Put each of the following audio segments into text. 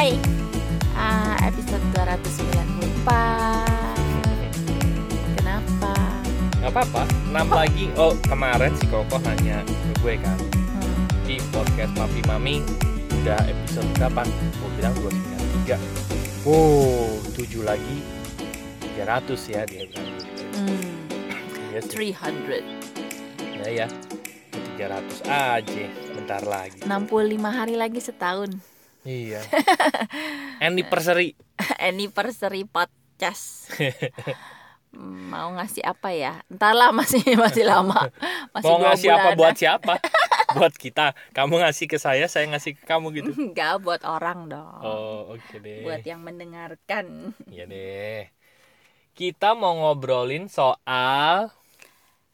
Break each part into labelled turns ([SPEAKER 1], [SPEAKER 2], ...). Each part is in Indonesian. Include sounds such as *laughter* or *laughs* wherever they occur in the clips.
[SPEAKER 1] Hai Ah, Episode 294 Kenapa?
[SPEAKER 2] Gak apa-apa, 6 lagi. Oh, kemarin si Koko hanya ke gue kan.
[SPEAKER 1] Hmm,
[SPEAKER 2] Di podcast Papi Mami udah episode berapa? Gue bilang 293. Wow, 7 lagi 300 ya dia bilang
[SPEAKER 1] hmm,
[SPEAKER 2] Iya sih.
[SPEAKER 1] 300
[SPEAKER 2] Ya ya. 300 aja bentar lagi.
[SPEAKER 1] 65 hari lagi setahun
[SPEAKER 2] Iya. *laughs* Anniversary. *laughs*
[SPEAKER 1] Anniversary podcast Hmm, Mau ngasih apa ya? Entahlah masih masih lama *laughs* Masih
[SPEAKER 2] Mau ngasih apa
[SPEAKER 1] bulanan.
[SPEAKER 2] buat siapa? buat kita. Kamu ngasih ke saya, saya ngasih ke kamu gitu.
[SPEAKER 1] Enggak, buat orang dong
[SPEAKER 2] Oh, oke deh.
[SPEAKER 1] Buat yang mendengarkan
[SPEAKER 2] Iya deh. Kita mau ngobrolin soal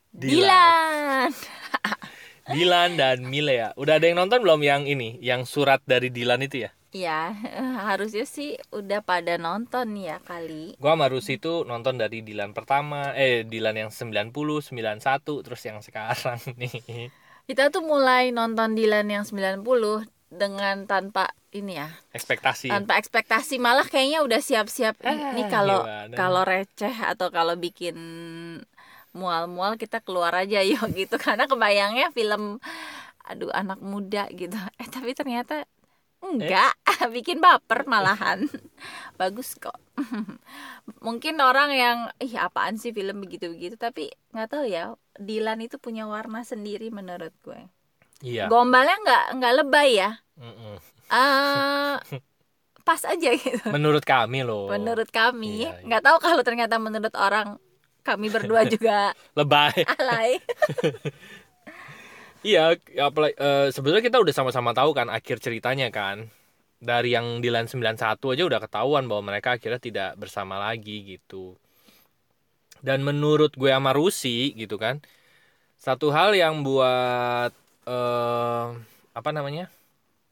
[SPEAKER 1] Dilan
[SPEAKER 2] Dilan dan Milea. Udah ada yang nonton belum yang ini, yang surat dari Dilan itu ya?
[SPEAKER 1] Ya, eh, *laughs* harusnya sih udah pada nonton ya kali.
[SPEAKER 2] Gua sama Rusi itu nonton dari Dilan pertama, eh Dilan yang 90, 91, terus yang sekarang *laughs* nih.
[SPEAKER 1] Kita tuh mulai nonton Dilan yang 90 dengan tanpa ini ya,
[SPEAKER 2] Ekspektasi.
[SPEAKER 1] tanpa ekspektasi malah kayaknya udah siap-siap
[SPEAKER 2] Ah,
[SPEAKER 1] ini kalau kalau receh atau kalau bikin mual-mual kita keluar aja *laughs* yuk gitu karena kebayangnya film aduh anak muda gitu. *laughs* Eh tapi ternyata enggak, *laughs* bikin baper malahan. Bagus kok. Mungkin orang yang ih apaan sih film begitu-begitu tapi nggak tahu ya. Dilan itu punya warna sendiri menurut gue.
[SPEAKER 2] Iya.
[SPEAKER 1] Gombalnya nggak nggak lebay ya.
[SPEAKER 2] Mm-mm.
[SPEAKER 1] eh pas aja gitu.
[SPEAKER 2] Menurut kami loh.
[SPEAKER 1] Menurut kami,
[SPEAKER 2] Iya, iya.
[SPEAKER 1] nggak tahu kalau ternyata menurut orang kami berdua *laughs* juga
[SPEAKER 2] lebay.
[SPEAKER 1] alay. *laughs*
[SPEAKER 2] Iya, apalagi eh, sebetulnya kita udah sama-sama tahu kan akhir ceritanya kan. Dari yang Dilan 91 aja udah ketahuan bahwa mereka akhirnya tidak bersama lagi gitu. Dan menurut gue sama Rusi gitu kan. Satu hal yang buat eh apa namanya?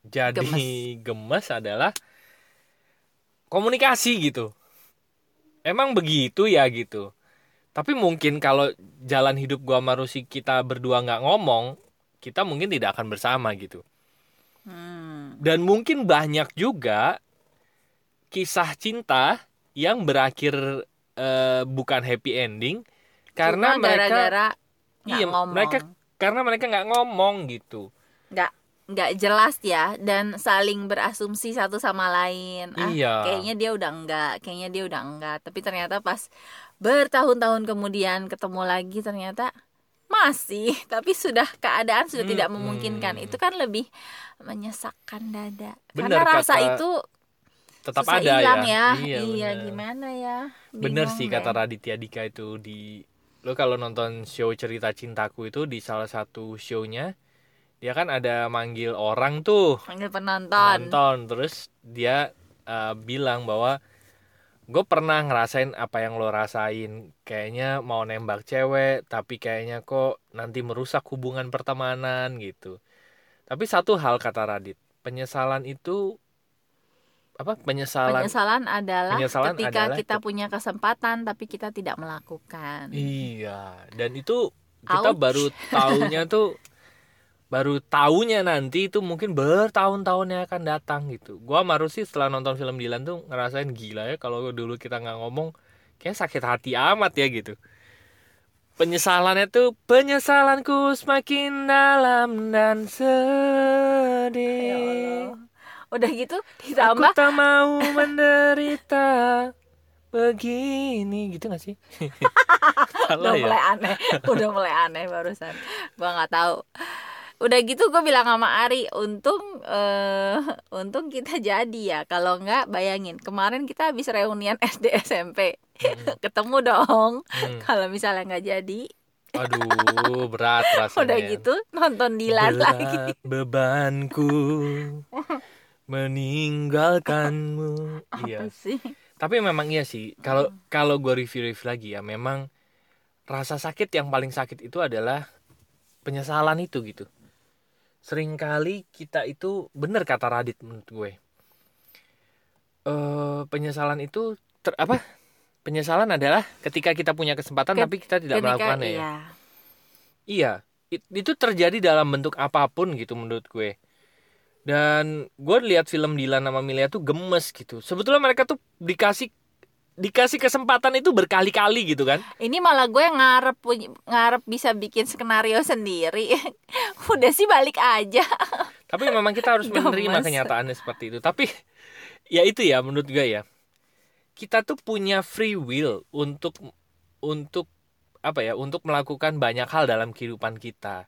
[SPEAKER 2] Jadi gemes. adalah komunikasi gitu. Emang begitu ya gitu. Tapi mungkin kalau jalan hidup gua sama Rusi kita berdua nggak ngomong, kita mungkin tidak akan bersama gitu.
[SPEAKER 1] Hmm.
[SPEAKER 2] Dan mungkin banyak juga kisah cinta yang berakhir eh, bukan happy ending karena
[SPEAKER 1] Cuma
[SPEAKER 2] mereka
[SPEAKER 1] gara-gara nggak
[SPEAKER 2] iya, mereka- karena mereka nggak ngomong gitu.
[SPEAKER 1] nggak nggak jelas ya dan saling berasumsi satu sama lain. Ah,
[SPEAKER 2] Iya.
[SPEAKER 1] kayaknya dia udah enggak, kayaknya dia udah enggak. Tapi ternyata pas bertahun-tahun kemudian ketemu lagi ternyata masih, *laughs* tapi sudah keadaan sudah tidak
[SPEAKER 2] Hmm.
[SPEAKER 1] memungkinkan. Itu kan lebih menyesakkan dada.
[SPEAKER 2] Bener
[SPEAKER 1] Karena rasa
[SPEAKER 2] kata-
[SPEAKER 1] itu
[SPEAKER 2] Tetap
[SPEAKER 1] susah
[SPEAKER 2] ada
[SPEAKER 1] hilang
[SPEAKER 2] ya.
[SPEAKER 1] ya. Iya,
[SPEAKER 2] bener.
[SPEAKER 1] gimana ya?
[SPEAKER 2] Bener
[SPEAKER 1] Bingung
[SPEAKER 2] sih
[SPEAKER 1] deh.
[SPEAKER 2] kata Raditya Dika itu di lo kalau nonton show cerita cintaku itu di salah satu shownya dia kan ada manggil orang tuh
[SPEAKER 1] Panggil penonton.
[SPEAKER 2] nonton terus dia uh, bilang bahwa gue pernah ngerasain apa yang lo rasain kayaknya mau nembak cewek tapi kayaknya kok nanti merusak hubungan pertemanan gitu tapi satu hal kata Radit penyesalan itu apa penyesalan
[SPEAKER 1] Penyesalan adalah
[SPEAKER 2] Penyesalan
[SPEAKER 1] ketika
[SPEAKER 2] adalah
[SPEAKER 1] kita
[SPEAKER 2] ke-
[SPEAKER 1] punya kesempatan tapi kita tidak melakukan.
[SPEAKER 2] Iya, dan itu kita
[SPEAKER 1] Ouch.
[SPEAKER 2] baru taunya tuh baru taunya nanti itu mungkin bertahun-tahun yang akan datang gitu. Gua sama Rusi setelah nonton film Dilan tuh ngerasain gila ya kalau dulu kita nggak ngomong kayak sakit hati amat ya gitu. Penyesalannya tuh penyesalanku semakin dalam dan
[SPEAKER 1] Ya
[SPEAKER 2] sedih.
[SPEAKER 1] Allah. Udah gitu
[SPEAKER 2] Aku
[SPEAKER 1] ditambah
[SPEAKER 2] tak mau menderita begini gitu gak sih? *laughs*
[SPEAKER 1] udah
[SPEAKER 2] ya?
[SPEAKER 1] mulai aneh, udah mulai aneh barusan. Gua nggak tahu. Udah gitu gue bilang sama Ari, untung eh untung kita jadi ya. Kalau nggak bayangin kemarin kita habis reunian *laughs* SD SMP.
[SPEAKER 2] Hmm. *laughs*
[SPEAKER 1] Ketemu dong.
[SPEAKER 2] Hmm.
[SPEAKER 1] Kalau misalnya nggak jadi,
[SPEAKER 2] Aduh, berat *laughs* rasanya.
[SPEAKER 1] udah gitu nonton Dilan
[SPEAKER 2] Berat
[SPEAKER 1] lagi.
[SPEAKER 2] bebanku meninggalkanmu. Iya.
[SPEAKER 1] Apa sih?
[SPEAKER 2] Tapi memang iya sih. Kalau kalau gue review-review lagi ya, memang rasa sakit yang paling sakit itu adalah penyesalan itu gitu. Seringkali kita itu bener kata Radit menurut gue. Eh penyesalan itu ter- apa? Penyesalan adalah ketika kita punya kesempatan
[SPEAKER 1] Ket-
[SPEAKER 2] tapi kita tidak melakukannya ya.
[SPEAKER 1] iya.
[SPEAKER 2] Iya, it- itu terjadi dalam bentuk apa pun gitu menurut gue. dan gue lihat film Dilan sama Milea tuh gemes gitu sebetulnya mereka tuh dikasih dikasih kesempatan itu berkali-kali gitu kan
[SPEAKER 1] Ini malah gue ngarep ngarep bisa bikin skenario sendiri. *laughs* Udah sih balik aja. *laughs*
[SPEAKER 2] tapi memang kita harus menerima
[SPEAKER 1] Gemes.
[SPEAKER 2] kenyataannya seperti itu tapi ya itu ya menurut gue ya kita tuh punya free will untuk untuk apa ya untuk melakukan banyak hal dalam kehidupan kita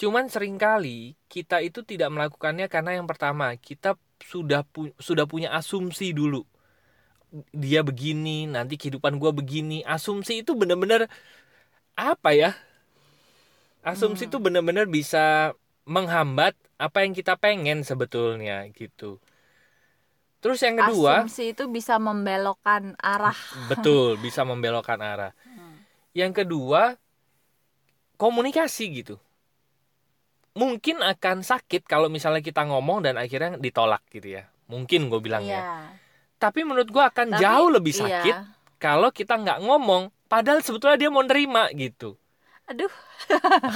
[SPEAKER 2] cuman sering kali kita itu tidak melakukannya karena yang pertama kita sudah pu- sudah punya asumsi dulu dia begini nanti kehidupan gue begini. Asumsi itu benar-benar apa ya? Asumsi itu benar-benar bisa menghambat apa yang kita pengen sebetulnya gitu. Terus yang kedua
[SPEAKER 1] Asumsi itu bisa membelokkan arah.
[SPEAKER 2] betul *laughs* bisa membelokkan arah. Yang kedua komunikasi gitu. Mungkin akan sakit kalau misalnya kita ngomong dan akhirnya ditolak gitu ya. Mungkin gue bilang ya
[SPEAKER 1] Iya.
[SPEAKER 2] Tapi menurut gue akan
[SPEAKER 1] Tapi,
[SPEAKER 2] jauh lebih
[SPEAKER 1] iya.
[SPEAKER 2] sakit kalau kita nggak ngomong padahal sebetulnya dia mau nerima gitu
[SPEAKER 1] Aduh,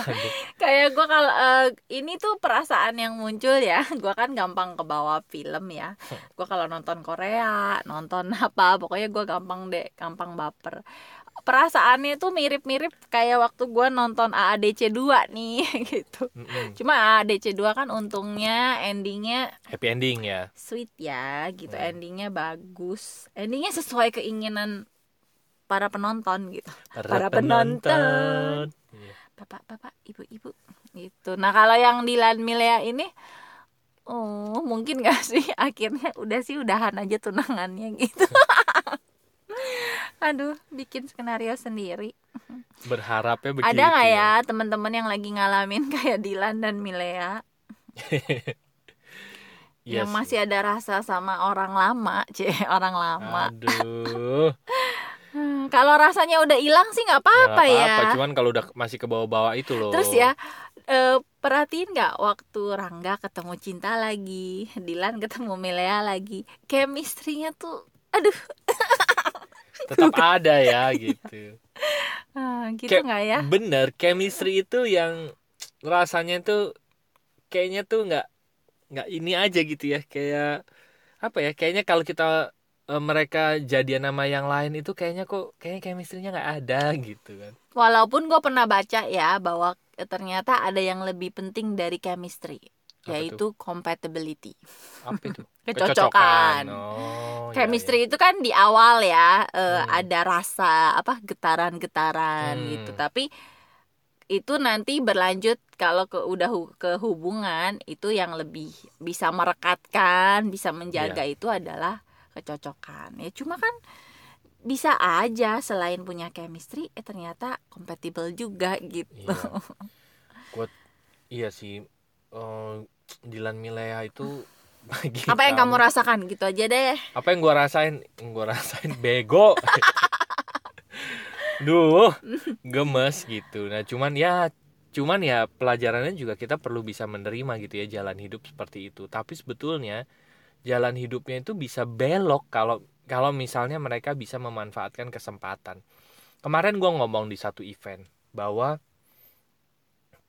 [SPEAKER 2] Aduh. *laughs*
[SPEAKER 1] kayak gue kalau eh, ini tuh perasaan yang muncul ya. *laughs* Gue kan gampang kebawa film ya. Gue kalau nonton Korea, nonton *laughs* apa, pokoknya gue gampang deh, gampang baper. Perasaannya tuh mirip-mirip kayak waktu gue nonton AADC 2 nih *laughs* gitu.
[SPEAKER 2] Mm-mm.
[SPEAKER 1] Cuma AADC 2 kan untungnya endingnya
[SPEAKER 2] happy ending ya
[SPEAKER 1] sweet ya gitu
[SPEAKER 2] Hmm.
[SPEAKER 1] endingnya bagus endingnya sesuai keinginan para penonton gitu Para penonton.
[SPEAKER 2] Iya.
[SPEAKER 1] bapak bapak ibu ibu gitu nah kalau yang Dilan Milea ini oh mungkin gak sih *laughs* akhirnya udah sih udahan aja tunangannya gitu *laughs* aduh bikin skenario sendiri.
[SPEAKER 2] Berharapnya begitu.
[SPEAKER 1] Ada nggak ya teman-teman yang lagi ngalamin *laughs* kayak Dilan dan Milea? *laughs*
[SPEAKER 2] Iya
[SPEAKER 1] yang
[SPEAKER 2] sih.
[SPEAKER 1] masih ada rasa sama orang lama *laughs* cie orang lama.
[SPEAKER 2] Aduh.
[SPEAKER 1] Kalau rasanya udah hilang sih nggak apa-apa ya.
[SPEAKER 2] apa-apa, cuman kalau udah masih ke bawah-bawah itu loh.
[SPEAKER 1] Terus ya eh, perhatiin nggak waktu Rangga ketemu Cinta lagi, Dilan ketemu Milea lagi, chemistry-nya tuh, aduh,
[SPEAKER 2] tetap ada ya gitu. *laughs*
[SPEAKER 1] Ah, gitu nggak ya?
[SPEAKER 2] bener chemistry itu yang rasanya tuh kayaknya tuh nggak nggak ini aja gitu ya kayak apa ya kayaknya kalau kita eh, mereka jadian nama yang lain itu kayaknya kok kayaknya chemistry-nya nggak ada gitu kan.
[SPEAKER 1] Walaupun gue pernah baca ya bahwa ternyata ada yang lebih penting dari chemistry, Yaitu compatibility.
[SPEAKER 2] apa itu *laughs*
[SPEAKER 1] Kecocokan.
[SPEAKER 2] oh, iya,
[SPEAKER 1] Chemistry itu kan di awal ya eh,
[SPEAKER 2] Hmm.
[SPEAKER 1] ada rasa apa getaran-getaran
[SPEAKER 2] Hmm.
[SPEAKER 1] gitu. Tapi itu nanti berlanjut kalau ke udah hu- ke hubungan itu yang lebih bisa merekatkan, bisa menjaga
[SPEAKER 2] Iya.
[SPEAKER 1] itu adalah kecocokan. Ya cuma kan bisa aja selain punya chemistry eh ternyata compatible juga gitu.
[SPEAKER 2] Iya. *laughs* Gua iya sih. Eh, Dilan Milea itu bagi *laughs*
[SPEAKER 1] Apa yang kamu rasakan? Gitu aja deh.
[SPEAKER 2] apa yang gua rasain? Yang gua rasain bego. *laughs* Duh gemes gitu. Nah cuman ya cuman ya pelajarannya juga kita perlu bisa menerima gitu ya jalan hidup seperti itu. Tapi sebetulnya jalan hidupnya itu bisa belok kalau kalau misalnya mereka bisa memanfaatkan kesempatan. Kemarin gua ngomong di satu event bahwa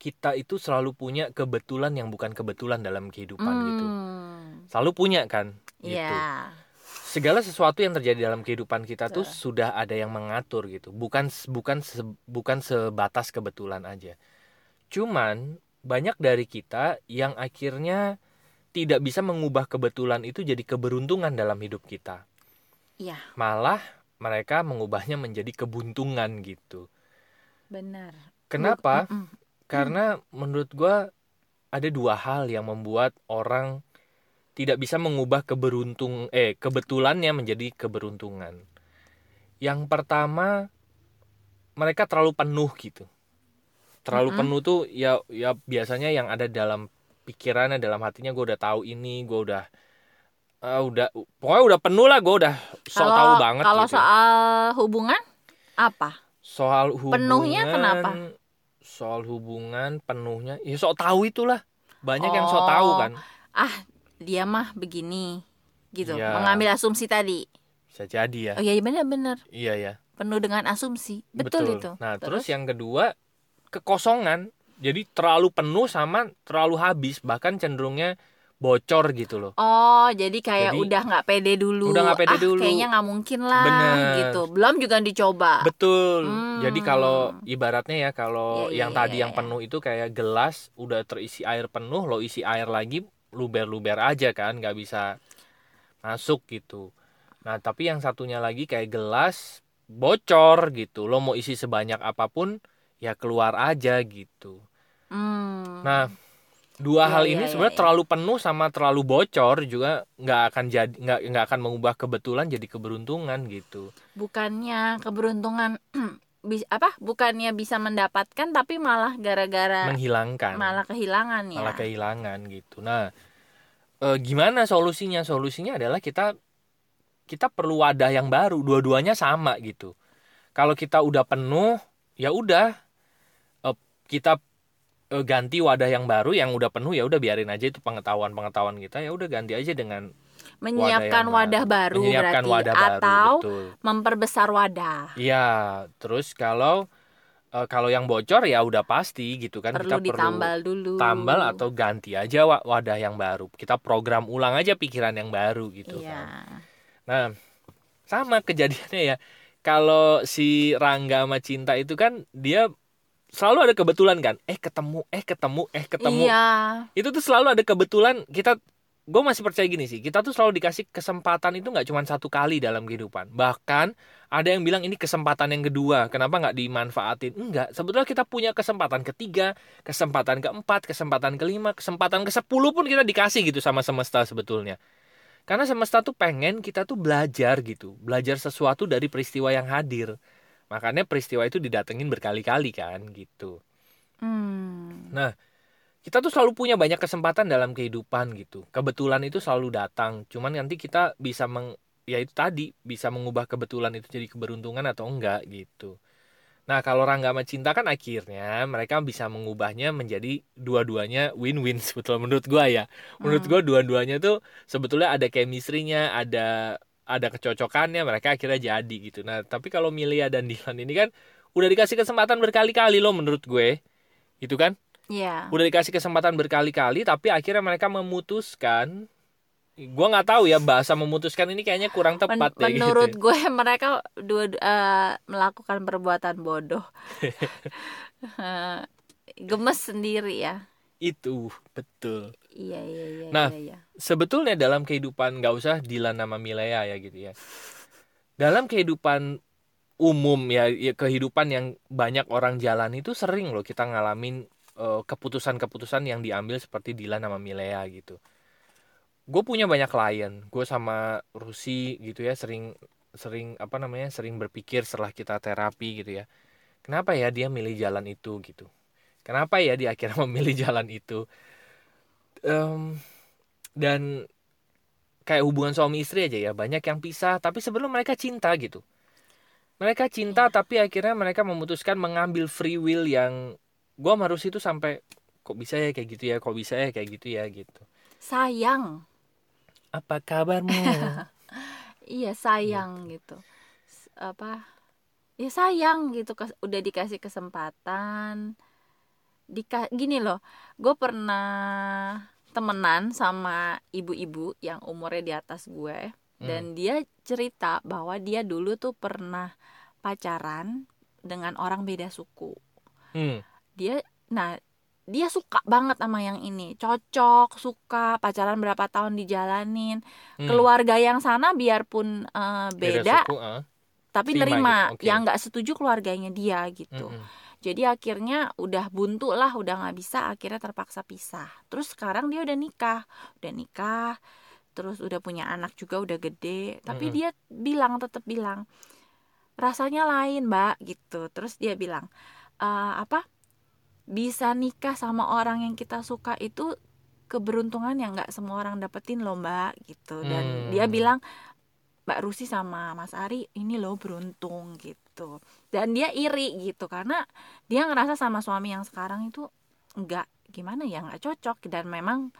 [SPEAKER 2] kita itu selalu punya kebetulan yang bukan kebetulan dalam kehidupan gitu.
[SPEAKER 1] Hmm,
[SPEAKER 2] selalu punya kan? Gitu.
[SPEAKER 1] Iya.
[SPEAKER 2] segala sesuatu yang terjadi dalam kehidupan kita tuh
[SPEAKER 1] Betul.
[SPEAKER 2] sudah ada yang mengatur gitu. Bukan bukan se- bukan sebatas kebetulan aja. Cuman banyak dari kita yang akhirnya tidak bisa mengubah kebetulan itu jadi keberuntungan dalam hidup kita.
[SPEAKER 1] Iya,
[SPEAKER 2] malah mereka mengubahnya menjadi kebuntungan gitu.
[SPEAKER 1] Benar.
[SPEAKER 2] kenapa?
[SPEAKER 1] Mm-mm.
[SPEAKER 2] Karena menurut gua ada dua hal yang membuat orang tidak bisa mengubah keberuntung eh kebetulannya menjadi keberuntungan. Yang pertama mereka terlalu penuh gitu. Terlalu
[SPEAKER 1] Mm-mm.
[SPEAKER 2] penuh tuh ya ya biasanya yang ada dalam pikirannya dalam hatinya gue udah tahu ini, gue udah ah, udah pokoknya udah penuh lah gue udah so
[SPEAKER 1] Kalau-
[SPEAKER 2] tahu banget
[SPEAKER 1] Kalau
[SPEAKER 2] gitu.
[SPEAKER 1] soal hubungan apa?
[SPEAKER 2] soal hubungan
[SPEAKER 1] Penuhnya kenapa?
[SPEAKER 2] Soal hubungan penuhnya ya sok tahu itulah banyak yang sok
[SPEAKER 1] Oh.
[SPEAKER 2] tahu kan
[SPEAKER 1] Dia mah begini gitu.
[SPEAKER 2] Iya.
[SPEAKER 1] Mengambil asumsi tadi.
[SPEAKER 2] bisa jadi ya
[SPEAKER 1] Oh iya benar-benar
[SPEAKER 2] iya ya
[SPEAKER 1] penuh dengan asumsi. Betul, itu.
[SPEAKER 2] nah terus? yang kedua kekosongan jadi terlalu penuh sama terlalu habis bahkan cenderungnya bocor gitu loh
[SPEAKER 1] Oh, jadi kayak
[SPEAKER 2] Jadi,
[SPEAKER 1] udah nggak pede dulu.
[SPEAKER 2] udah nggak pede
[SPEAKER 1] ah,
[SPEAKER 2] dulu.
[SPEAKER 1] Kayaknya nggak mungkin lah,
[SPEAKER 2] Bener.
[SPEAKER 1] gitu. Belum juga dicoba.
[SPEAKER 2] betul
[SPEAKER 1] Hmm.
[SPEAKER 2] jadi kalau ibaratnya ya kalau
[SPEAKER 1] Iya,
[SPEAKER 2] yang
[SPEAKER 1] iya,
[SPEAKER 2] tadi
[SPEAKER 1] iya,
[SPEAKER 2] yang
[SPEAKER 1] iya.
[SPEAKER 2] penuh itu kayak gelas udah terisi air penuh lo isi air lagi luber-luber aja kan nggak bisa masuk gitu nah tapi yang satunya lagi kayak gelas bocor gitu lo mau isi sebanyak apa pun ya keluar aja gitu
[SPEAKER 1] Hmm.
[SPEAKER 2] Nah, dua
[SPEAKER 1] Iya,
[SPEAKER 2] hal
[SPEAKER 1] iya,
[SPEAKER 2] ini
[SPEAKER 1] iya,
[SPEAKER 2] sebenarnya
[SPEAKER 1] iya.
[SPEAKER 2] terlalu penuh sama terlalu bocor juga nggak akan jadi nggak nggak akan mengubah kebetulan jadi keberuntungan gitu.
[SPEAKER 1] bukannya keberuntungan *clears throat* bis- apa? Bukannya bisa mendapatkan tapi malah gara-gara
[SPEAKER 2] Menghilangkan,
[SPEAKER 1] malah kehilangan ya.
[SPEAKER 2] malah kehilangan gitu. Nah, eh, gimana solusinya? Solusinya adalah kita kita perlu wadah yang baru. Dua-duanya sama gitu. Kalau kita udah penuh, ya udah eh, kita ganti wadah yang baru yang udah penuh ya udah biarin aja itu pengetahuan pengetahuan kita ya udah ganti aja dengan
[SPEAKER 1] Menyiapkan
[SPEAKER 2] yang
[SPEAKER 1] wadah baru,
[SPEAKER 2] Menyiapkan
[SPEAKER 1] berarti
[SPEAKER 2] wadah baru,
[SPEAKER 1] atau
[SPEAKER 2] betul.
[SPEAKER 1] memperbesar wadah.
[SPEAKER 2] Iya, terus kalau eh, kalau yang bocor ya udah pasti gitu kan
[SPEAKER 1] perlu
[SPEAKER 2] kita
[SPEAKER 1] ditambal dulu.
[SPEAKER 2] perlu tambal atau ganti aja wa- wadah yang baru. Kita program ulang aja pikiran yang baru gitu
[SPEAKER 1] Iya.
[SPEAKER 2] kan. Nah, sama kejadiannya ya. Kalau si Rangga sama Cinta itu kan dia selalu ada kebetulan kan. Eh ketemu, eh ketemu, eh ketemu.
[SPEAKER 1] Iya.
[SPEAKER 2] Itu tuh selalu ada kebetulan. Kita gue masih percaya gini sih. Kita tuh selalu dikasih kesempatan itu nggak cuma satu kali dalam kehidupan. Bahkan ada yang bilang ini kesempatan yang kedua. Kenapa nggak dimanfaatin? Enggak. Sebetulnya kita punya kesempatan ketiga kesempatan keempat kesempatan kelima kesempatan ke sepuluh pun kita dikasih gitu sama semesta sebetulnya. Karena semesta tuh pengen kita tuh belajar gitu. Belajar sesuatu dari peristiwa yang hadir makanya peristiwa itu didatengin berkali-kali kan gitu
[SPEAKER 1] Hmm.
[SPEAKER 2] kita tuh selalu punya banyak kesempatan dalam kehidupan gitu. Kebetulan itu selalu datang. Cuman nanti kita bisa meng ya itu tadi bisa mengubah kebetulan itu jadi keberuntungan atau enggak gitu. Nah, kalau Rangga sama Cinta kan akhirnya mereka bisa mengubahnya menjadi dua-duanya win-win *laughs* sebetulnya menurut gua ya. Menurut
[SPEAKER 1] Hmm.
[SPEAKER 2] gua dua-duanya tuh sebetulnya ada chemistry-nya, ada ada kecocokannya, mereka akhirnya jadi gitu. Nah, tapi kalau Milia dan *laughs* Dylan ini kan udah dikasih kesempatan berkali-kali loh menurut gue. Gitu kan?
[SPEAKER 1] Iya.
[SPEAKER 2] udah dikasih kesempatan berkali-kali tapi akhirnya mereka memutuskan gua nggak tahu ya bahasa memutuskan ini kayaknya kurang
[SPEAKER 1] Men-
[SPEAKER 2] tepat ya
[SPEAKER 1] menurut
[SPEAKER 2] gitu.
[SPEAKER 1] gue *laughs* mereka dua eh, melakukan perbuatan bodoh. *laughs* Gemes sendiri ya.
[SPEAKER 2] Itu betul
[SPEAKER 1] Iya iya iya.
[SPEAKER 2] Nah,
[SPEAKER 1] iya, iya.
[SPEAKER 2] sebetulnya dalam kehidupan nggak usah Dilan nama Milea ya gitu ya dalam kehidupan umum ya, ya kehidupan yang banyak orang jalan itu sering loh kita ngalamin eh, keputusan-keputusan yang diambil seperti Dilan sama Milea gitu gue punya banyak klien gue sama Rusi gitu ya sering sering apa namanya sering berpikir setelah kita terapi gitu ya kenapa ya dia milih jalan itu gitu kenapa ya dia akhirnya *laughs* memilih jalan itu Em, dan kayak hubungan suami istri aja ya banyak yang pisah tapi sebelum mereka cinta gitu mereka cinta tapi akhirnya mereka memutuskan mengambil free will yang gue sama Rusi itu sampai kok bisa ya kayak gitu ya kok bisa ya kayak gitu ya gitu
[SPEAKER 1] Sayang.
[SPEAKER 2] apa kabarmu *laughs*
[SPEAKER 1] Iya sayang gitu. S- Apa? Ya sayang gitu udah dikasih kesempatan. Dika gini loh, gue pernah temenan sama ibu-ibu yang umurnya di atas gue dan dia cerita bahwa dia dulu tuh pernah pacaran dengan orang beda suku.
[SPEAKER 2] Hmm,
[SPEAKER 1] Dia nah dia suka banget sama yang ini, cocok, suka, pacaran berapa tahun dijalanin.
[SPEAKER 2] hmm.
[SPEAKER 1] Keluarga yang sana biarpun eh, beda,
[SPEAKER 2] suku, ah.
[SPEAKER 1] tapi
[SPEAKER 2] terima
[SPEAKER 1] nerima.
[SPEAKER 2] gitu, oke.
[SPEAKER 1] Yang nggak setuju keluarganya dia gitu.
[SPEAKER 2] Mm-mm.
[SPEAKER 1] Jadi akhirnya udah buntu lah, udah nggak bisa, akhirnya terpaksa pisah. Terus sekarang dia udah nikah, udah nikah, terus udah punya anak juga, udah gede. Tapi
[SPEAKER 2] Mm-mm.
[SPEAKER 1] dia bilang, tetap bilang, rasanya lain, mbak, gitu. Terus dia bilang, "Eh, apa? Bisa nikah sama orang yang kita suka itu keberuntungan yang nggak semua orang dapetin loh, mbak, gitu. Dan
[SPEAKER 2] Hmm.
[SPEAKER 1] dia bilang, Mbak Rusi sama Mas Ari ini loh beruntung gitu dan dia iri gitu karena dia ngerasa sama suami yang sekarang itu nggak gimana ya nggak cocok dan memang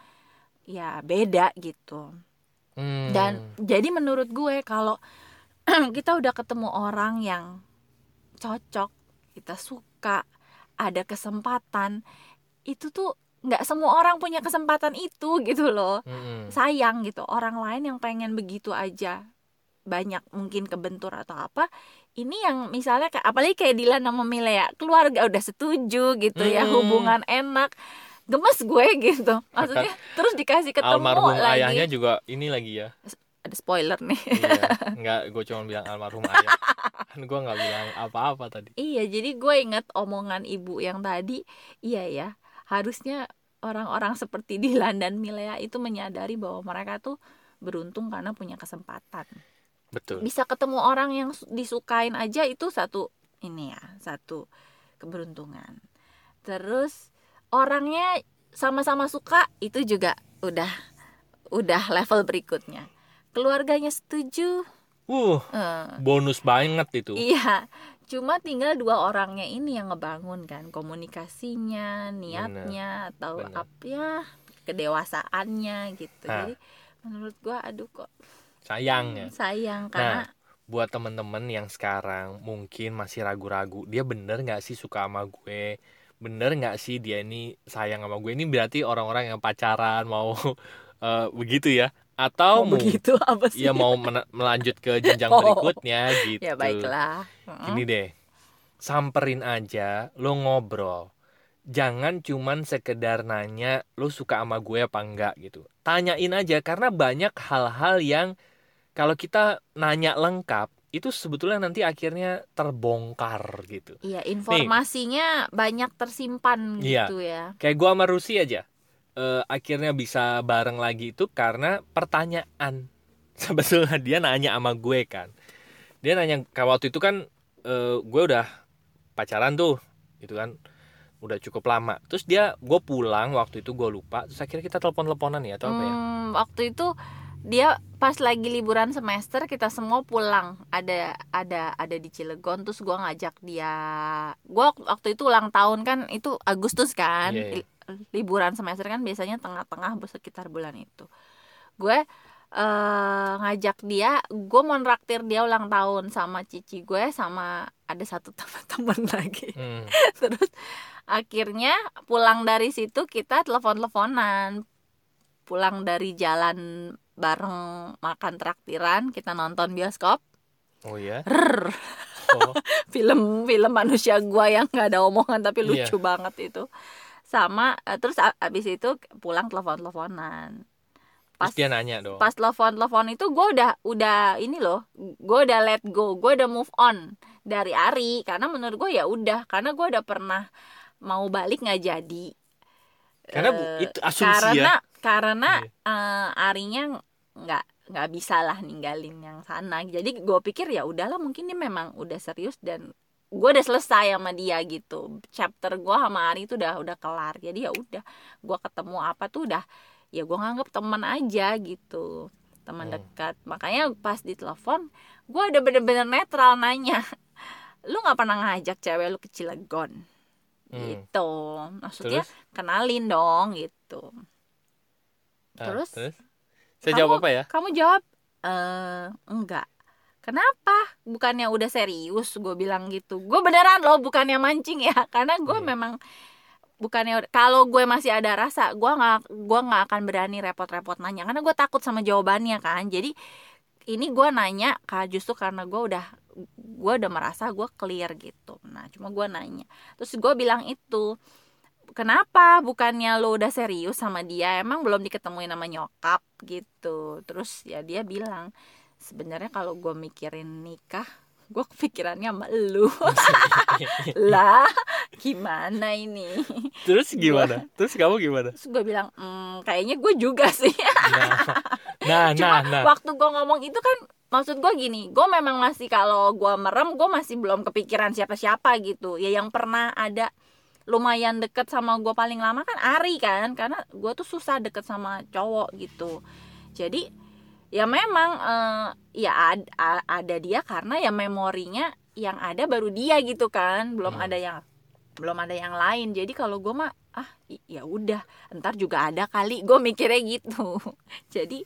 [SPEAKER 1] ya beda gitu
[SPEAKER 2] Hmm.
[SPEAKER 1] dan jadi menurut gue kalau *clears throat* kita udah ketemu orang yang cocok kita suka ada kesempatan itu tuh nggak semua orang punya kesempatan itu gitu loh
[SPEAKER 2] Mm-mm.
[SPEAKER 1] sayang gitu orang lain yang pengen begitu aja banyak mungkin kebentur atau apa ini yang misalnya kayak apalagi kayak Dilan sama Milea keluarga udah setuju gitu ya
[SPEAKER 2] Hmm.
[SPEAKER 1] hubungan enak gemes gue *laughs* gitu. Maksudnya terus dikasih ketemu
[SPEAKER 2] almarhum
[SPEAKER 1] lagi.
[SPEAKER 2] ayahnya juga ini lagi ya.
[SPEAKER 1] Ada spoiler nih.
[SPEAKER 2] Iya *laughs* nggak gue cuma bilang almarhum ayah. Kan gue nggak bilang apa-apa tadi.
[SPEAKER 1] Iya jadi gue inget omongan ibu yang tadi iya ya harusnya orang-orang seperti Dilan dan Milea itu menyadari bahwa mereka tuh beruntung karena punya kesempatan
[SPEAKER 2] betul.
[SPEAKER 1] Bisa ketemu orang yang su- disukain aja itu satu ini ya satu keberuntungan. Terus orangnya sama-sama suka itu juga udah udah level berikutnya. Keluarganya setuju.
[SPEAKER 2] Uh
[SPEAKER 1] eh,
[SPEAKER 2] bonus banget itu.
[SPEAKER 1] Iya cuma tinggal dua orangnya ini yang ngebangun kan komunikasinya niatnya atau
[SPEAKER 2] bener.
[SPEAKER 1] apa ya kedewasaannya gitu.
[SPEAKER 2] Nah.
[SPEAKER 1] jadi menurut gua aduh kok
[SPEAKER 2] sayang ya.
[SPEAKER 1] sayang karena
[SPEAKER 2] buat temen-temen yang sekarang mungkin masih ragu-ragu dia bener nggak sih suka sama gue? Bener nggak sih dia ini sayang sama gue? Ini berarti orang-orang yang pacaran mau *laughs* eh, begitu ya? Atau
[SPEAKER 1] mau begitu apa sih?
[SPEAKER 2] ya mau melanjut ke jenjang *laughs*
[SPEAKER 1] Oh.
[SPEAKER 2] berikutnya gitu.
[SPEAKER 1] ya baiklah
[SPEAKER 2] Gini deh, samperin aja, lo ngobrol. Jangan cuman sekedar nanya lo suka sama gue apa enggak? gitu. Tanyain aja karena banyak hal-hal yang kalau kita nanya lengkap itu sebetulnya nanti akhirnya terbongkar gitu.
[SPEAKER 1] Iya, informasinya banyak tersimpan
[SPEAKER 2] Iya.
[SPEAKER 1] gitu ya.
[SPEAKER 2] Kayak gue sama Rusi aja. eh, akhirnya bisa bareng lagi itu karena pertanyaan. *laughs* Sebetulnya dia nanya sama gue kan. Dia nanya kalau waktu itu kan eh, gue udah pacaran tuh, gitu kan. Udah cukup lama. Terus dia gue pulang waktu itu gue lupa. Terus akhirnya kita telepon-teleponan ya atau apa ya?
[SPEAKER 1] Hmm, waktu itu dia pas lagi liburan semester kita semua pulang. Ada ada ada di Cilegon terus gua ngajak dia. Gua waktu itu ulang tahun kan itu Agustus kan
[SPEAKER 2] Iya, iya.
[SPEAKER 1] Li- liburan semester kan biasanya tengah-tengah sekitar bulan itu. Gue eh ngajak dia gue mau nraktir dia ulang tahun sama cici gue sama ada satu *laughs* teman-teman lagi.
[SPEAKER 2] Hmm. *laughs*
[SPEAKER 1] terus akhirnya pulang dari situ kita telepon-teleponan. Pulang dari jalan bareng makan traktiran kita nonton bioskop
[SPEAKER 2] Oh ya.
[SPEAKER 1] Rrr,
[SPEAKER 2] Oh, *laughs*
[SPEAKER 1] film film manusia gua yang nggak ada omongan tapi
[SPEAKER 2] Iya.
[SPEAKER 1] lucu banget itu sama eh, terus abis itu pulang telepon-teleponan
[SPEAKER 2] terus
[SPEAKER 1] pas
[SPEAKER 2] dia nanya dong.
[SPEAKER 1] pas telepon-telepon itu gue udah udah ini loh gue udah let go gue udah move on dari Ari karena menurut gue ya udah karena gue udah pernah mau balik nggak jadi
[SPEAKER 2] Karena
[SPEAKER 1] Eh,
[SPEAKER 2] itu asumsi
[SPEAKER 1] karena
[SPEAKER 2] ya.
[SPEAKER 1] karena eh, Arinya nggak nggak bisa lah ninggalin yang sana. Jadi gue pikir ya udahlah mungkin dia memang udah serius dan gue udah selesai sama dia gitu. Chapter gue sama Ari itu udah udah kelar. Jadi ya udah gue ketemu apa tuh udah ya gue nganggep teman aja gitu. Teman
[SPEAKER 2] Hmm.
[SPEAKER 1] dekat. Makanya pas ditelepon gue udah bener-bener netral nanya lu nggak pernah ngajak cewek lu ke Cilegon?
[SPEAKER 2] Hmm.
[SPEAKER 1] gitu. Maksudnya
[SPEAKER 2] Terus?
[SPEAKER 1] kenalin dong gitu.
[SPEAKER 2] Ah,
[SPEAKER 1] terus?
[SPEAKER 2] Saya
[SPEAKER 1] Kamu-
[SPEAKER 2] jawab apa ya?
[SPEAKER 1] kamu jawab eh enggak. Kenapa? Bukannya udah serius gue bilang gitu. Gue beneran loh bukannya mancing ya. *laughs* Karena gue
[SPEAKER 2] Iya.
[SPEAKER 1] memang bukannya kalau gue masih ada rasa gue nggak gua nggak akan berani repot-repot nanya. Karena gue takut sama jawabannya kan. Jadi ini gue nanya kak justru karena gue udah gue udah merasa gue clear gitu. Nah cuma gue nanya. Terus gue bilang itu kenapa bukannya lo udah serius sama dia emang belum diketemuin sama nyokap gitu terus ya dia bilang sebenarnya kalau gue mikirin nikah gue kepikirannya sama lu *laughs* lah gimana ini
[SPEAKER 2] terus gimana? Terus kamu gimana?
[SPEAKER 1] terus gue bilang "Hmm, kayaknya gue juga sih
[SPEAKER 2] Nah, nah,
[SPEAKER 1] cuma
[SPEAKER 2] nah, nah.
[SPEAKER 1] waktu gue ngomong itu kan maksud gue gini gue memang masih kalau gue merem gue masih belum kepikiran siapa-siapa gitu ya yang pernah ada lumayan deket sama gue paling lama kan Ari kan karena gue tuh susah deket sama cowok gitu. Jadi ya memang eh, ya ad- a- ada dia karena ya memorinya yang ada baru dia gitu kan belum
[SPEAKER 2] Hmm.
[SPEAKER 1] ada yang belum ada yang lain. Jadi kalau gue mah ah ya udah ntar juga ada kali. Gue mikirnya gitu. *laughs* Jadi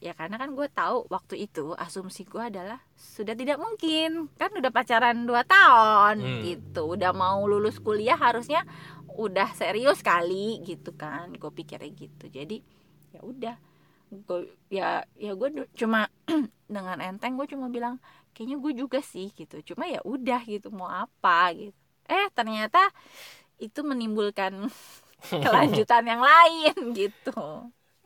[SPEAKER 1] ya karena kan gue tahu waktu itu asumsi gue adalah sudah tidak mungkin kan udah pacaran 2 tahun
[SPEAKER 2] Hmm.
[SPEAKER 1] gitu. Udah mau lulus kuliah harusnya udah serius kali gitu kan. Gue pikirnya gitu. Jadi ya udah. Gue ya ya gue cuma *clears throat* dengan enteng gue cuma bilang kayaknya gue juga sih gitu. Cuma ya udah gitu mau apa? gitu. Eh ternyata itu menimbulkan *laughs* kelanjutan yang lain gitu.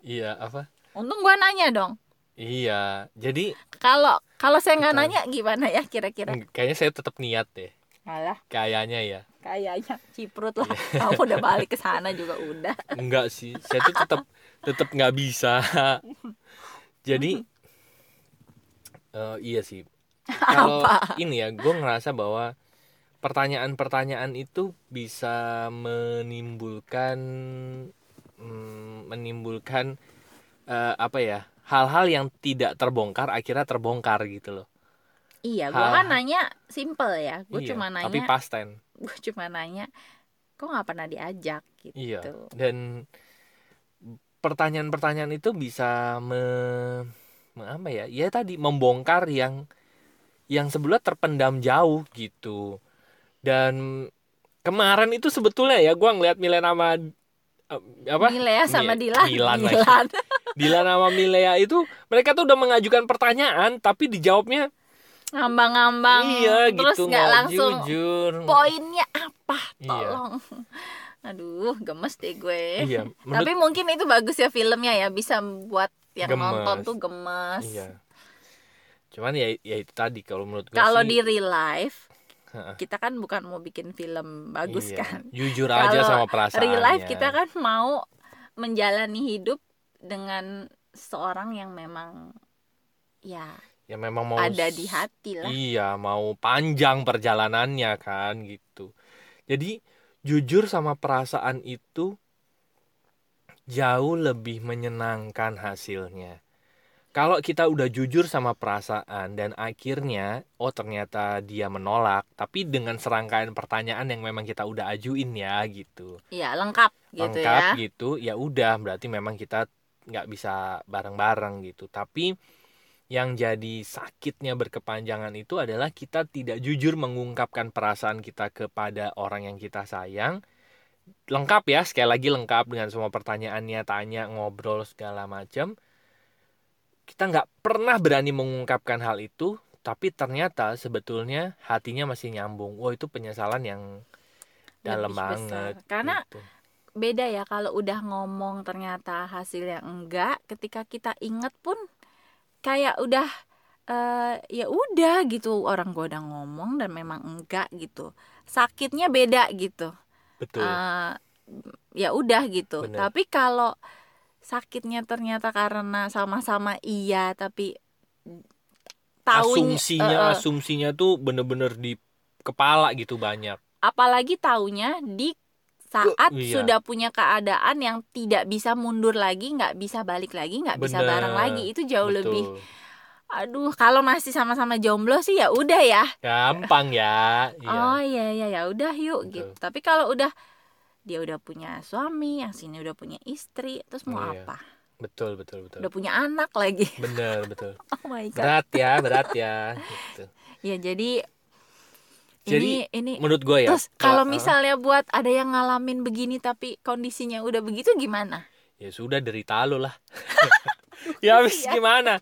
[SPEAKER 2] Iya apa
[SPEAKER 1] untung gue nanya dong.
[SPEAKER 2] Iya jadi
[SPEAKER 1] kalau kalau saya nggak nanya gimana ya kira-kira?
[SPEAKER 2] Kayaknya saya tetap niat deh.
[SPEAKER 1] Alah.
[SPEAKER 2] Kayaknya ya.
[SPEAKER 1] Kayaknya ciprut lah. *laughs* Kamu udah balik ke sana juga udah.
[SPEAKER 2] Enggak sih saya tuh tetap tetap nggak bisa. *laughs* Jadi eh, iya sih. *laughs* Kalau ini ya gue ngerasa bahwa pertanyaan-pertanyaan itu bisa menimbulkan mm, menimbulkan eh, apa ya hal-hal yang tidak terbongkar akhirnya terbongkar gitu loh
[SPEAKER 1] iya gue kan nanya simple ya gue
[SPEAKER 2] Iya,
[SPEAKER 1] cuma
[SPEAKER 2] tapi
[SPEAKER 1] nanya
[SPEAKER 2] past tense *laughs*
[SPEAKER 1] gue cuma nanya kok nggak pernah diajak gitu
[SPEAKER 2] Iya. Dan pertanyaan-pertanyaan itu bisa me, me- apa ya? Ya tadi membongkar yang yang sebelumnya terpendam jauh gitu. Dan kemarin itu sebetulnya ya gua ngeliat Milen sama eh, apa?
[SPEAKER 1] Milea sama
[SPEAKER 2] Mi-
[SPEAKER 1] Dilan
[SPEAKER 2] Milan *laughs*
[SPEAKER 1] Dilan
[SPEAKER 2] sama Milea itu mereka tuh udah mengajukan pertanyaan tapi dijawabnya
[SPEAKER 1] ngambang-ngambang
[SPEAKER 2] iya
[SPEAKER 1] terus
[SPEAKER 2] gitu
[SPEAKER 1] nggak langsung
[SPEAKER 2] jujur.
[SPEAKER 1] poinnya apa
[SPEAKER 2] Iya.
[SPEAKER 1] tolong *laughs* aduh gemes deh gue
[SPEAKER 2] Iya, menurut
[SPEAKER 1] tapi mungkin itu bagus ya filmnya ya bisa buat yang
[SPEAKER 2] Gemes.
[SPEAKER 1] nonton tuh gemes
[SPEAKER 2] iya. Cuman ya ya itu tadi kalau menurut gue
[SPEAKER 1] kalau
[SPEAKER 2] sih,
[SPEAKER 1] di real life kita kan bukan mau bikin film bagus
[SPEAKER 2] Iya,
[SPEAKER 1] kan
[SPEAKER 2] Jujur aja sama perasaannya.
[SPEAKER 1] real life kita kan mau menjalani hidup dengan seorang yang memang ya
[SPEAKER 2] ya memang mau
[SPEAKER 1] ada di hati lah
[SPEAKER 2] Iya, mau panjang perjalanannya kan gitu. Jadi jujur sama perasaan itu jauh lebih menyenangkan hasilnya. Kalau kita udah jujur sama perasaan dan akhirnya oh ternyata dia menolak, tapi dengan serangkaian pertanyaan yang memang kita udah ajuin ya gitu.
[SPEAKER 1] ya lengkap gitu
[SPEAKER 2] lengkap
[SPEAKER 1] ya
[SPEAKER 2] gitu ya udah berarti memang kita nggak bisa bareng-bareng gitu tapi yang jadi sakitnya berkepanjangan itu adalah kita tidak jujur mengungkapkan perasaan kita kepada orang yang kita sayang lengkap ya sekali lagi lengkap dengan semua pertanyaannya tanya ngobrol segala macam kita nggak pernah berani mengungkapkan hal itu tapi ternyata sebetulnya hatinya masih nyambung wah itu penyesalan yang dalam
[SPEAKER 1] Lebih besar.
[SPEAKER 2] banget
[SPEAKER 1] Karena
[SPEAKER 2] gitu.
[SPEAKER 1] Beda ya kalau udah ngomong ternyata hasilnya enggak ketika kita inget pun kayak udah eh ya udah gitu orang gua udah ngomong dan memang enggak gitu. Sakitnya beda gitu.
[SPEAKER 2] Betul.
[SPEAKER 1] Eh, ya udah gitu.
[SPEAKER 2] Bener.
[SPEAKER 1] tapi kalau sakitnya ternyata karena sama-sama iya tapi tahu
[SPEAKER 2] asumsinya asumsinya tuh bener-bener di kepala gitu banyak.
[SPEAKER 1] Apalagi taunya di saat
[SPEAKER 2] iya.
[SPEAKER 1] sudah punya keadaan yang tidak bisa mundur lagi, nggak bisa balik lagi, nggak bisa bareng lagi, itu jauh
[SPEAKER 2] Betul.
[SPEAKER 1] lebih. Aduh, kalau masih sama-sama jomblo sih ya udah ya.
[SPEAKER 2] gampang ya iya
[SPEAKER 1] Oh iya iya ya udah yuk
[SPEAKER 2] Betul.
[SPEAKER 1] gitu. Tapi kalau udah dia udah punya suami, yang sini udah punya istri, terus mau
[SPEAKER 2] Iya.
[SPEAKER 1] apa?
[SPEAKER 2] betul betul betul
[SPEAKER 1] Udah punya anak lagi.
[SPEAKER 2] bener betul *laughs*
[SPEAKER 1] Oh my god.
[SPEAKER 2] berat ya berat ya gitu. *laughs*
[SPEAKER 1] Ya jadi
[SPEAKER 2] Jadi,
[SPEAKER 1] ini ini
[SPEAKER 2] menurut gue ya
[SPEAKER 1] terus kalau
[SPEAKER 2] eh,
[SPEAKER 1] misalnya buat ada yang ngalamin begini tapi kondisinya udah begitu gimana?
[SPEAKER 2] ya sudah derita lo lah *laughs* ya habis
[SPEAKER 1] Iya.
[SPEAKER 2] gimana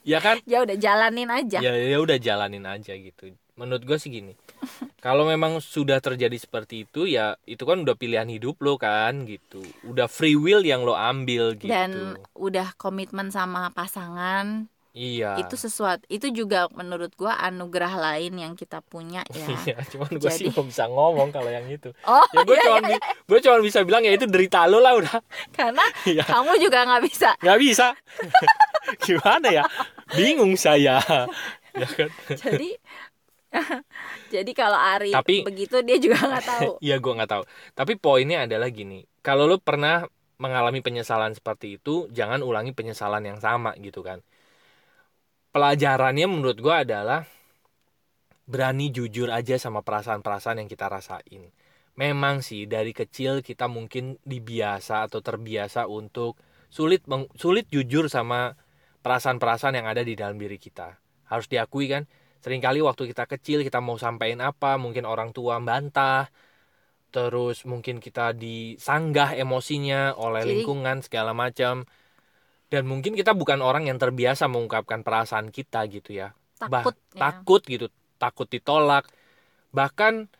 [SPEAKER 2] ya kan
[SPEAKER 1] Ya udah jalanin aja.
[SPEAKER 2] ya ya udah jalanin aja gitu menurut gue sih gini *laughs* kalau memang sudah terjadi seperti itu ya itu kan udah pilihan hidup lo kan gitu udah free will yang lo ambil gitu
[SPEAKER 1] dan udah komitmen sama pasangan
[SPEAKER 2] iya
[SPEAKER 1] itu sesuatu itu juga menurut gua anugerah lain yang kita punya *laughs* ya
[SPEAKER 2] Iya, cuman sih
[SPEAKER 1] Jadi-
[SPEAKER 2] belum bisa ngomong kalau yang itu. *laughs*
[SPEAKER 1] oh
[SPEAKER 2] Ya gue
[SPEAKER 1] iya,
[SPEAKER 2] cuma gue cuma bisa bilang ya itu derita lo lah udah. *laughs*
[SPEAKER 1] karena
[SPEAKER 2] Iya,
[SPEAKER 1] kamu juga nggak bisa
[SPEAKER 2] nggak bisa. Gimana ya? Bingung saya. Ya kan?
[SPEAKER 1] jadi jadi kalau Ari
[SPEAKER 2] Tapi-
[SPEAKER 1] begitu dia juga nggak tahu
[SPEAKER 2] Iya gue nggak tahu. Tapi poinnya adalah gini. Kalau lo pernah mengalami penyesalan seperti itu, jangan ulangi penyesalan yang sama gitu kan. Pelajarannya menurut gue adalah berani jujur aja sama perasaan-perasaan yang kita rasain. Memang sih dari kecil kita mungkin dibiasa atau terbiasa untuk sulit meng- sulit jujur sama perasaan-perasaan yang ada di dalam diri kita harus diakui kan sering kali waktu kita kecil kita mau sampaikan apa mungkin orang tua bantah terus mungkin kita disanggah emosinya oleh
[SPEAKER 1] Jadi-
[SPEAKER 2] lingkungan segala macam dan mungkin kita bukan orang yang terbiasa mengungkapkan perasaan kita gitu ya Bah-
[SPEAKER 1] takut ya.
[SPEAKER 2] takut gitu takut ditolak bahkan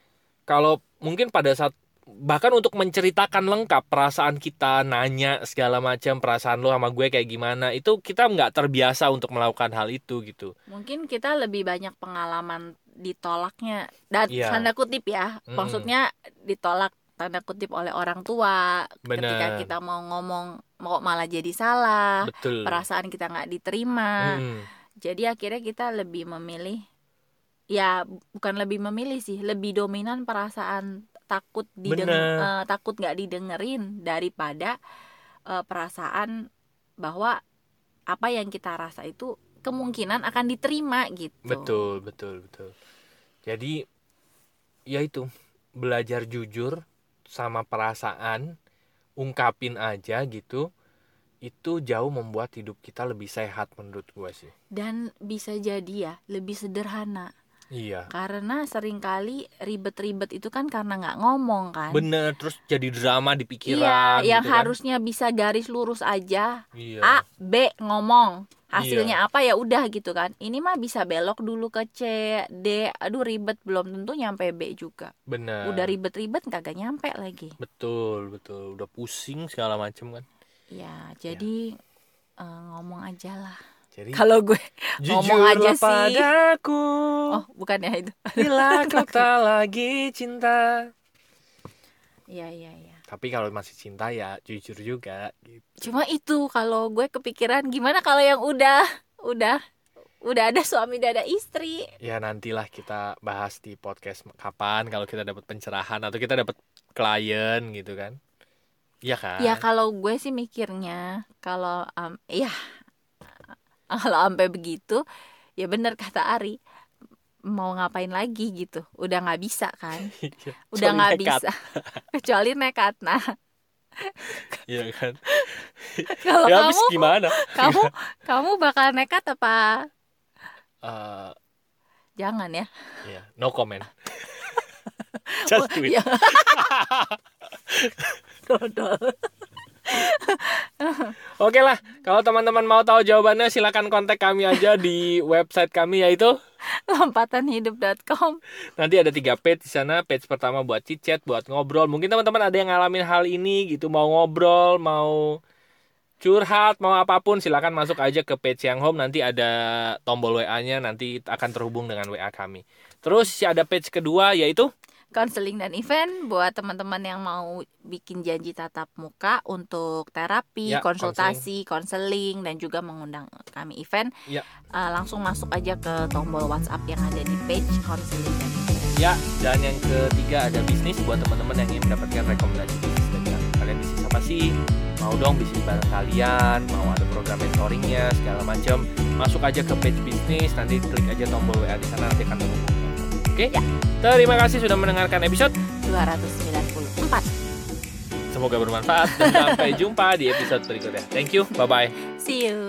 [SPEAKER 2] kalau mungkin pada saat bahkan untuk menceritakan lengkap perasaan kita nanya segala macam perasaan lo sama gue kayak gimana itu kita nggak terbiasa untuk melakukan hal itu gitu
[SPEAKER 1] mungkin kita lebih banyak pengalaman ditolaknya dan
[SPEAKER 2] Iya.
[SPEAKER 1] tanda kutip ya
[SPEAKER 2] Mm-mm.
[SPEAKER 1] maksudnya ditolak tanda kutip oleh orang tua. Ketika
[SPEAKER 2] Bener.
[SPEAKER 1] kita mau ngomong mau malah jadi salah.
[SPEAKER 2] Betul.
[SPEAKER 1] Perasaan kita nggak diterima.
[SPEAKER 2] Mm,
[SPEAKER 1] jadi akhirnya kita lebih memilih ya bukan lebih memilih sih lebih dominan perasaan takut dideng
[SPEAKER 2] Bener.
[SPEAKER 1] eh, takut nggak didengerin daripada eh, perasaan bahwa apa yang kita rasa itu kemungkinan akan diterima gitu.
[SPEAKER 2] Betul betul betul. Jadi ya itu belajar jujur sama perasaan ungkapin aja gitu itu jauh membuat hidup kita lebih sehat menurut gue sih.
[SPEAKER 1] Dan bisa jadi ya lebih sederhana.
[SPEAKER 2] Iya.
[SPEAKER 1] Karena sering kali ribet-ribet itu kan karena nggak ngomong kan.
[SPEAKER 2] Bener terus jadi drama di pikiran
[SPEAKER 1] iya yang
[SPEAKER 2] gitu kan.
[SPEAKER 1] harusnya bisa garis lurus aja.
[SPEAKER 2] Iya.
[SPEAKER 1] A B ngomong hasilnya apa? Ya udah gitu kan. Ini mah bisa belok dulu ke C D. Aduh ribet. Belum tentu nyampe B juga.
[SPEAKER 2] Bener
[SPEAKER 1] udah ribet-ribet kagak nyampe lagi.
[SPEAKER 2] Betul betul. Udah pusing segala macem kan.
[SPEAKER 1] Ya jadi eh, ngomong aja lah.
[SPEAKER 2] Jadi
[SPEAKER 1] kalau gue *laughs* ngomong aja sih.
[SPEAKER 2] padaku.
[SPEAKER 1] Oh bukan ya itu.
[SPEAKER 2] Bila *laughs* kau tak lagi cinta.
[SPEAKER 1] Iya iya iya
[SPEAKER 2] tapi kalau masih cinta ya jujur juga gitu.
[SPEAKER 1] cuma itu kalau gue kepikiran gimana kalau yang udah udah udah ada suami udah ada istri?
[SPEAKER 2] Ya nantilah kita bahas di podcast kapan kalau kita dapat pencerahan atau kita dapat klien gitu kan. Iya kan?
[SPEAKER 1] Ya kalau gue sih mikirnya kalau am- ya *laughs* kalau sampai begitu ya bener kata Ari mau ngapain lagi gitu. Udah nggak bisa kan. *laughs*
[SPEAKER 2] Iya,
[SPEAKER 1] udah nggak bisa. *laughs* Kecuali nekat. Nah. *laughs*
[SPEAKER 2] Iya kan?
[SPEAKER 1] Kalau
[SPEAKER 2] ya
[SPEAKER 1] kamu
[SPEAKER 2] gimana?
[SPEAKER 1] kamu kamu bakal nekat apa?
[SPEAKER 2] Eh,
[SPEAKER 1] jangan ya.
[SPEAKER 2] Ya no comment. Just do it.
[SPEAKER 1] Ya. Dodol. *laughs*
[SPEAKER 2] Oke lah, kalau teman-teman mau tahu jawabannya silakan kontak kami aja di website kami yaitu
[SPEAKER 1] lompatanhidup.com
[SPEAKER 2] nanti ada tiga page di sana. Page pertama buat chit-chat, buat ngobrol. Mungkin teman-teman ada yang ngalamin hal ini gitu, mau ngobrol, mau curhat, mau apa pun silakan masuk aja ke page yang home. Nanti ada tombol WA-nya, nanti akan terhubung dengan WA kami. Terus ada page kedua yaitu
[SPEAKER 1] konseling dan event buat teman-teman yang mau bikin janji tatap muka untuk terapi,
[SPEAKER 2] Ya,
[SPEAKER 1] konsultasi, konseling dan juga mengundang kami event.
[SPEAKER 2] Ya.
[SPEAKER 1] Eh, langsung masuk aja ke tombol WhatsApp yang ada di page konseling dan event.
[SPEAKER 2] ya dan yang ketiga ada bisnis buat teman-teman yang ingin mendapatkan rekomendasi bisnis kami. Kalian bisnis apa sih? Mau dong bisnis bareng kalian, mau ada program mentoringnya segala macam. Masuk aja ke page bisnis, nanti klik aja tombol WA di sana nanti akan terhubung. Oke?
[SPEAKER 1] Ya.
[SPEAKER 2] Terima kasih sudah mendengarkan episode.
[SPEAKER 1] 294.
[SPEAKER 2] Semoga bermanfaat dan sampai jumpa di episode berikutnya. Thank you. Bye bye.
[SPEAKER 1] See you.